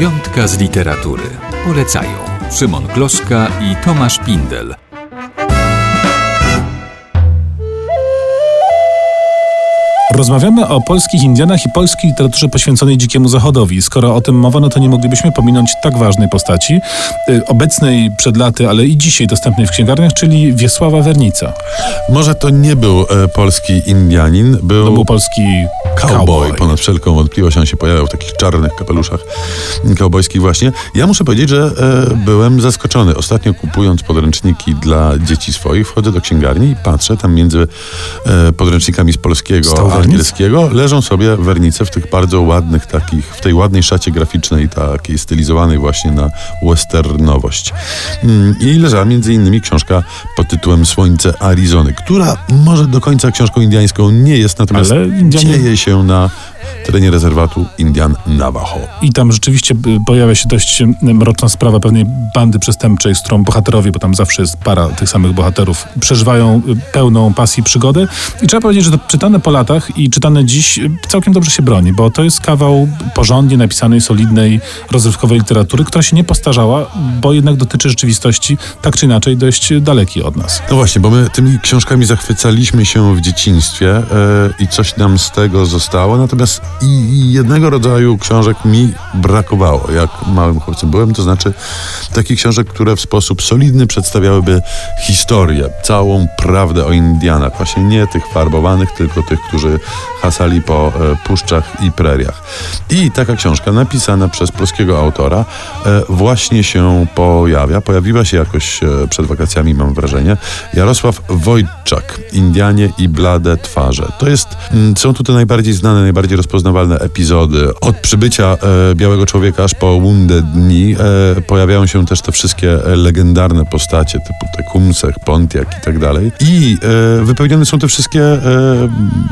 Zakaz literatury. Polecają Szymon Gloszka i Tomasz Pindel. Rozmawiamy o polskich Indianach i polskiej literaturze poświęconej Dzikiemu Zachodowi. Skoro o tym mowa, no to nie moglibyśmy pominąć tak ważnej postaci, y, obecnej przed laty, ale i dzisiaj dostępnej w księgarniach, czyli Wiesława Wernica. Może to nie był e, polski Indianin, był, To był polski cowboy. cowboy. Ponad wszelką wątpliwość on się pojawiał w takich czarnych kapeluszach cowboyskich właśnie. Ja muszę powiedzieć, że e, byłem zaskoczony. Ostatnio kupując podręczniki dla dzieci swoich, wchodzę do księgarni i patrzę, tam między e, podręcznikami z polskiego Stał? Angielskiego leżą sobie wernice w tych bardzo ładnych takich, w tej ładnej szacie graficznej, takiej stylizowanej właśnie na westernowość. Mm, I leżała między innymi książka pod tytułem Słońce Arizony, która może do końca książką indiańską nie jest, natomiast Ale dzieje się na terenie rezerwatu Indian Navajo. I tam rzeczywiście y, pojawia się dość y, mroczna sprawa pewnej bandy przestępczej, z którą bohaterowie, bo tam zawsze jest para tych samych bohaterów, przeżywają y, pełną pasji przygodę. I trzeba powiedzieć, że to czytane po latach i czytane dziś całkiem dobrze się broni, bo to jest kawał porządnie napisanej, solidnej, rozrywkowej literatury, która się nie postarzała, bo jednak dotyczy rzeczywistości tak czy inaczej dość dalekiej od nas. No właśnie, bo my tymi książkami zachwycaliśmy się w dzieciństwie e, i coś nam z tego zostało, natomiast i, jednego rodzaju książek mi brakowało, jak małym chłopcem byłem, to znaczy takich książek, które w sposób solidny przedstawiałyby historię, całą prawdę o Indianach, właśnie nie tych farbowanych, tylko tych, którzy hasali po e, puszczach i preriach. I taka książka napisana przez polskiego autora e, właśnie się pojawia. Pojawiła się jakoś e, przed wakacjami, mam wrażenie. Jarosław Wojczak, Indianie i blade twarze. To jest, mm, są tu te najbardziej znane, najbardziej rozpoznawalne epizody. Od przybycia e, Białego Człowieka aż po Wounded Dni e, pojawiają się też te wszystkie legendarne postacie, typu te Kumsech, Pontiac i tak dalej. I e, wypełnione są te wszystkie e,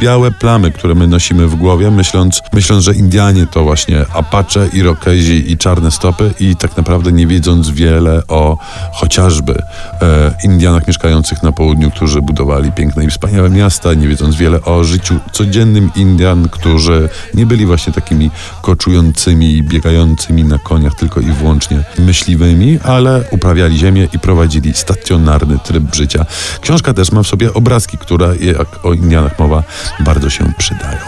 białe plamy, które my nosimy w głowie, myśląc, myśląc, że Indianie to właśnie Apache, Irokezi i czarne stopy i tak naprawdę nie wiedząc wiele o chociażby e, Indianach mieszkających na południu, którzy budowali piękne i wspaniałe miasta, nie wiedząc wiele o życiu codziennym Indian, którzy nie byli właśnie takimi koczującymi, biegającymi na koniach tylko i wyłącznie myśliwymi, ale uprawiali ziemię i prowadzili stacjonarny tryb życia. Książka też ma w sobie obrazki, które, jak o Indianach mowa, bardzo się przydają.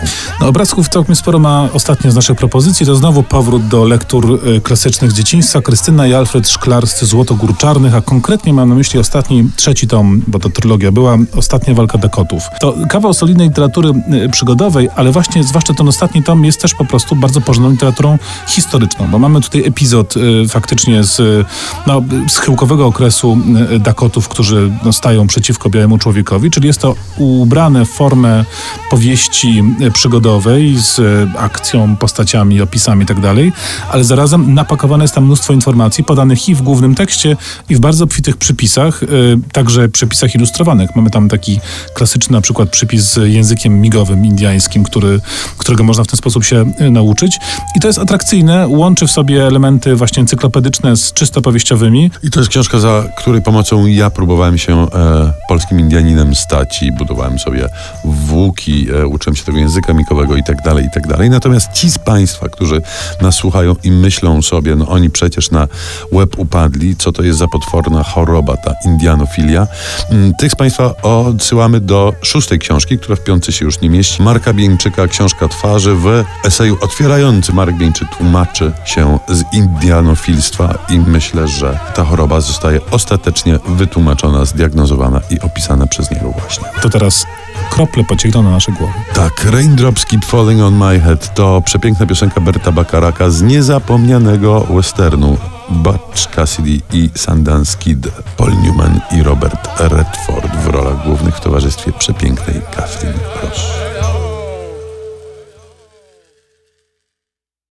No, obrazków całkiem sporo ma ostatnio z naszych propozycji. To znowu powrót do lektur y, klasycznych z dzieciństwa. Krystyna i Alfred Szklarscy Złotogór Czarnych, a konkretnie mam na myśli ostatni, trzeci tom, bo to trylogia była, Ostatnia walka Dakotów. To kawał solidnej literatury y, przygodowej, ale właśnie zwłaszcza ten ostatni tom jest też po prostu bardzo porządną literaturą historyczną, bo mamy tutaj epizod y, faktycznie z, y, no, schyłkowego okresu y, Dakotów, którzy no, stają przeciwko białemu człowiekowi, czyli jest to ubrane w formę powieści y, przygodowej z y, akcją, postaciami, opisami itd., ale zarazem napakowane jest tam mnóstwo informacji podanych i w głównym tekście, i w bardzo obfitych przypisach, y, także przypisach ilustrowanych. Mamy tam taki klasyczny na przykład przypis z językiem migowym indiańskim, który, którego można w ten sposób się y, nauczyć. I to jest atrakcyjne, łączy w sobie elementy właśnie encyklopedyczne z czysto powieściowymi. I to jest książka, za której pomocą ja próbowałem się e, polskim Indianinem stać i budowałem sobie włóki, e, uczyłem się tego języka mikowego i tak dalej, i tak dalej. Natomiast ci z Państwa, którzy nas słuchają i myślą sobie, no oni przecież na łeb upadli, co to jest za potworna choroba, ta indianofilia. Mm, Tych z Państwa odsyłamy do szóstej książki, która w piątce się już nie mieści. Marka Bieńczyka, Książka twarzy. W eseju otwierający Marek Bieńczyk tłumaczy się z indianofilstwa i myślę, że ta choroba zostaje ostatecznie wytłumaczona, zdiagnozowana i opisana przez niego właśnie. To teraz krople pociekną na nasze głowy. Tak, Raindrops Keep Falling on My Head to przepiękna piosenka Berta Bakaraka z niezapomnianego westernu Butch Cassidy i Sundance Kid, Paul Newman i Robert Redford w rolach głównych w towarzystwie przepięknej Kathleen Ross.